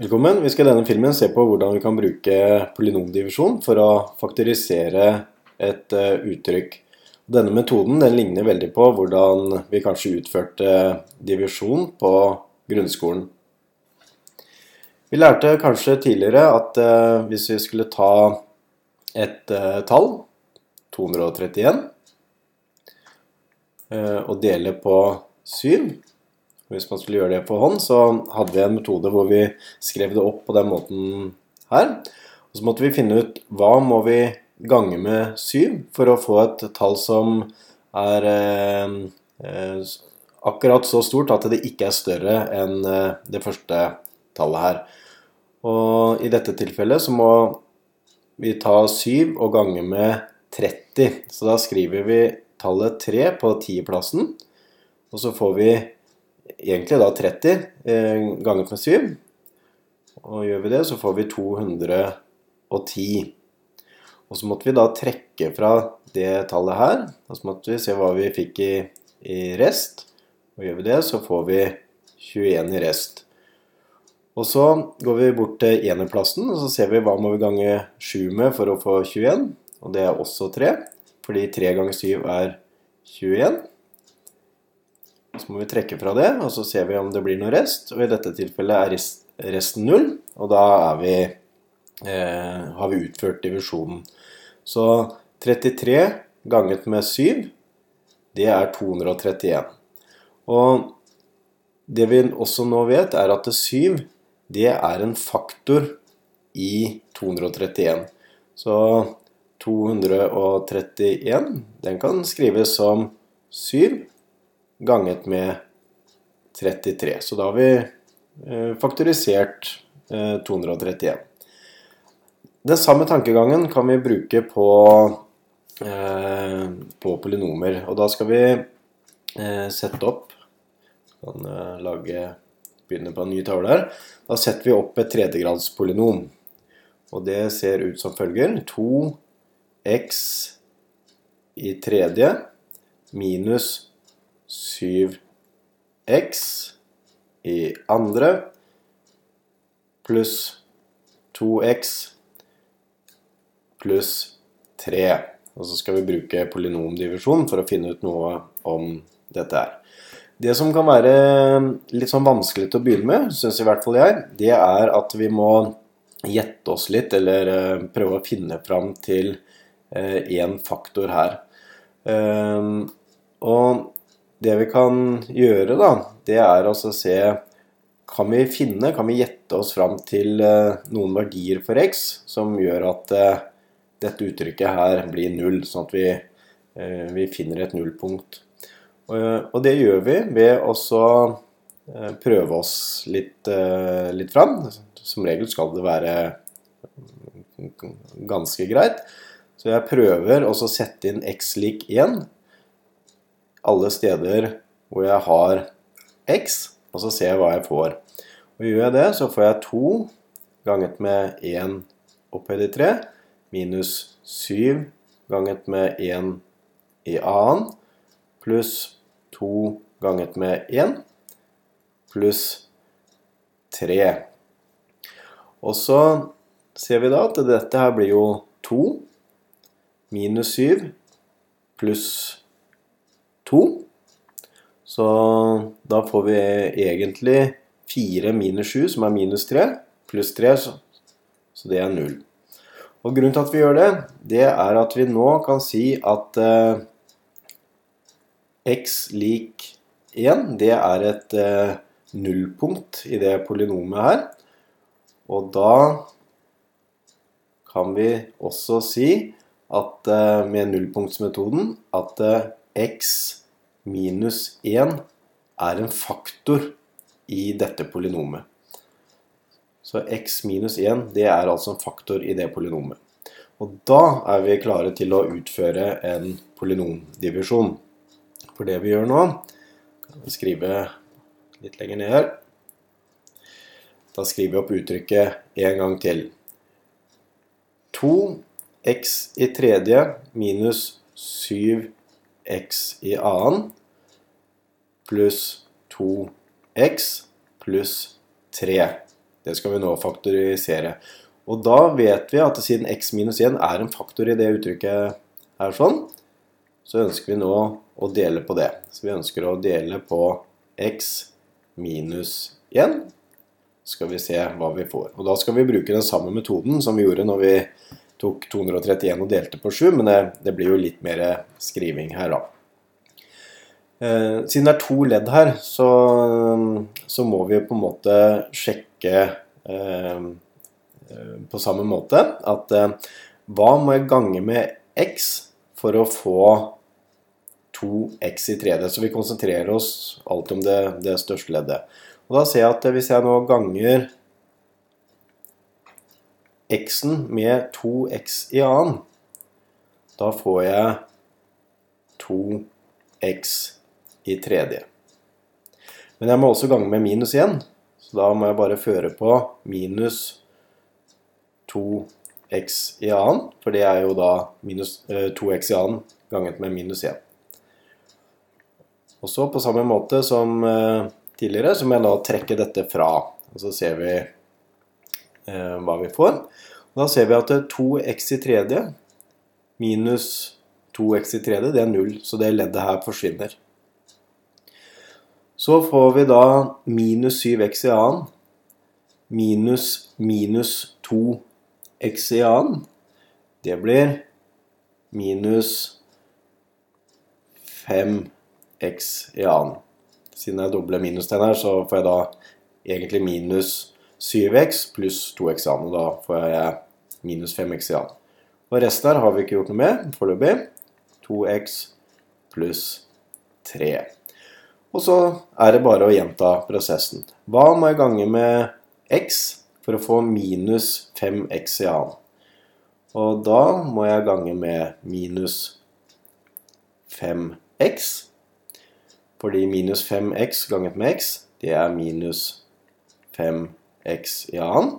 Velkommen. Vi skal i denne filmen se på hvordan vi kan bruke polynomdivisjon for å faktorisere et uh, uttrykk. Denne metoden den ligner veldig på hvordan vi kanskje utførte divisjon på grunnskolen. Vi lærte kanskje tidligere at uh, hvis vi skulle ta et uh, tall, 231, og dele på 7 hvis man skulle gjøre det på hånd, så hadde vi en metode hvor vi skrev det opp på den måten her. Og så måtte vi finne ut hva må vi gange med 7 for å få et tall som er eh, eh, akkurat så stort at det ikke er større enn eh, det første tallet her. Og i dette tilfellet så må vi ta 7 og gange med 30. Så da skriver vi tallet 3 på 10-plassen, og så får vi egentlig da 30 eh, ganget med 7. Og gjør vi det, så får vi 210. Og så måtte vi da trekke fra det tallet her. Og så måtte vi se hva vi fikk i, i rest. Og gjør vi det, så får vi 21 i rest. Og så går vi bort til enerplassen, og så ser vi hva må vi gange 7 med for å få 21. Og det er også 3, fordi 3 ganger 7 er 21. Så må vi trekke fra det, og så ser vi om det blir noe rest. Og i dette tilfellet er resten null, og da vi, eh, har vi utført divisjonen. Så 33 ganget med 7, det er 231. Og det vi også nå vet, er at 7 det er en faktor i 231. Så 231 den kan skrives som 7 ganget med 33. Så da har vi eh, faktorisert 231. Eh, Den samme tankegangen kan vi bruke på, eh, på polynomer. Og da skal vi sette opp kan lage, begynne på en ny tavle her. Da setter vi opp et tredjegradspolynom. Og det ser ut som følger. 2x i tredje minus 7x i andre pluss 2x pluss 3. Og så skal vi bruke polynomdivisjon for å finne ut noe om dette her. Det som kan være litt sånn vanskelig til å begynne med, syns i hvert fall jeg, det er at vi må gjette oss litt, eller eh, prøve å finne fram til én eh, faktor her. Ehm, og det vi kan gjøre, da, det er altså å se Kan vi finne, kan vi gjette oss fram til eh, noen verdier for x som gjør at eh, dette uttrykket her blir null, sånn at vi, eh, vi finner et nullpunkt. Og det gjør vi ved å prøve oss litt, litt fram. Som regel skal det være ganske greit. Så jeg prøver å sette inn x lik 1 alle steder hvor jeg har x, og så ser jeg hva jeg får. Og Gjør jeg det, så får jeg 2 ganget med 1 opphøyd i 3 minus 7 ganget med 1 i annen pluss 2 ganget med 1 pluss 3. Og så ser vi da at dette her blir jo 2 minus 7 pluss 2. Så da får vi egentlig 4 minus 7, som er minus 3, pluss 3, så det er 0. Og grunnen til at vi gjør det, det er at vi nå kan si at eh, x lik 1, det er et eh, nullpunkt i det polynomet her. Og da kan vi også si at eh, med nullpunktsmetoden at eh, x minus 1 er en faktor i dette polynomet. Så x minus 1 det er altså en faktor i det polynomet. Og da er vi klare til å utføre en polynomdivisjon. For det vi gjør nå, kan vi skrive litt lenger ned her. Da skriver vi opp uttrykket en gang til. 2x i tredje minus 7 x i annen pluss 2x pluss 3. Det skal vi nå faktorisere. Og da vet vi at siden x minus 1 er en faktor i det uttrykket her sånn, så ønsker vi nå å dele på det. Så vi ønsker å dele på x minus 1. Så skal vi se hva vi får. Og da skal vi bruke den samme metoden som vi gjorde når vi tok 231 og delte på 7, men det, det blir jo litt mer skriving her da. Eh, siden det er to ledd her, så, så, må vi på en måte sjekke eh, eh på samme måte at eh, hva må jeg gange med x for å få 2x i 3D. Så vi konsentrerer oss alltid om det, det største leddet. Og da ser jeg at hvis jeg nå ganger x-en med 2x i annen, da får jeg 2x i tredje. Men jeg må også gange med minus igjen, så da må jeg bare føre på minus 2x i annen, for det er jo da minus, eh, 2x i annen ganget med minus 1. Og så på samme måte som eh, tidligere, så må jeg da trekke dette fra. Og så ser vi hva vi får. Og da ser vi at 2x i tredje minus 2x i tredje, det er 0, så det leddet her forsvinner. Så får vi da minus 7x i annen minus minus 2x i annen. Det blir minus 5x i annen. Siden jeg dobler minustegn her, så får jeg da egentlig minus 7x pluss 2x i annen. Og da får jeg minus 5x i annen. Og resten her har vi ikke gjort noe med foreløpig. 2x pluss 3. Og så er det bare å gjenta prosessen. Hva må jeg gange med x for å få minus 5x i annen? Og da må jeg gange med minus 5x. Fordi minus 5x ganget med x, det er minus 5x i annen.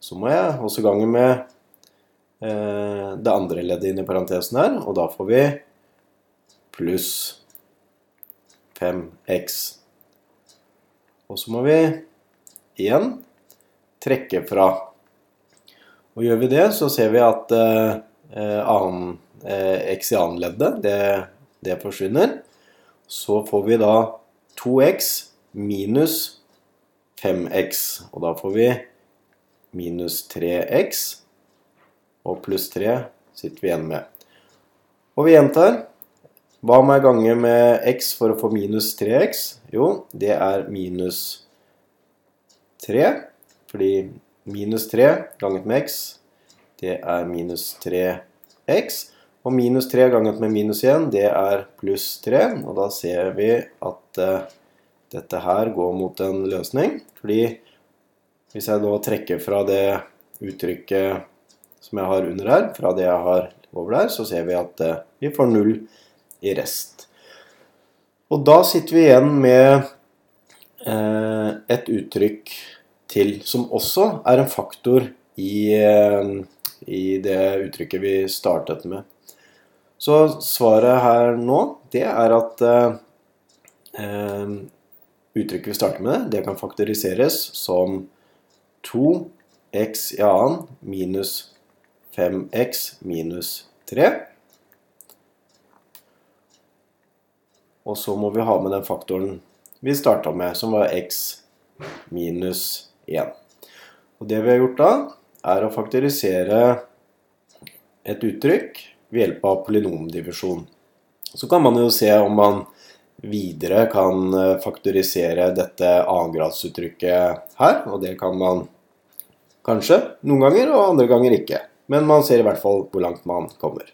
Så må jeg også gange med eh, det andre leddet inn i parentesen her, og da får vi pluss 5x. Og så må vi igjen trekke fra. Og gjør vi det, så ser vi at eh, annen, eh, x i annenleddet, det, det forsvinner. Så får vi da 2x minus 5x. Og da får vi minus 3x. Og pluss 3 sitter vi igjen med. Og vi gjentar. Hva må jeg gange med x for å få minus 3x? Jo, det er minus 3. Fordi minus 3 ganget med x, det er minus 3x. Og minus 3 ganget med minus 1, det er pluss 3. Og da ser vi at uh, dette her går mot en løsning. Fordi hvis jeg nå trekker fra det uttrykket som jeg har under her, fra det jeg har over der, så ser vi at uh, vi får null i rest. Og da sitter vi igjen med eh, et uttrykk til som også er en faktor i, eh, i det uttrykket vi startet med. Så svaret her nå, det er at eh, eh uttrykket vi starter med, det kan faktoriseres som 2x i annen minus 5x minus 3. Og så må vi ha med den faktoren vi starta med, som var x minus 1. Og det vi har gjort da, er å faktorisere et uttrykk ved hjelp av polynomdivisjon. Så kan man jo se om man videre kan eh, faktorisere dette annengradsuttrykket her. Og det kan man kanskje noen ganger, og andre ganger ikke. Men man ser i hvert fall hvor langt man kommer.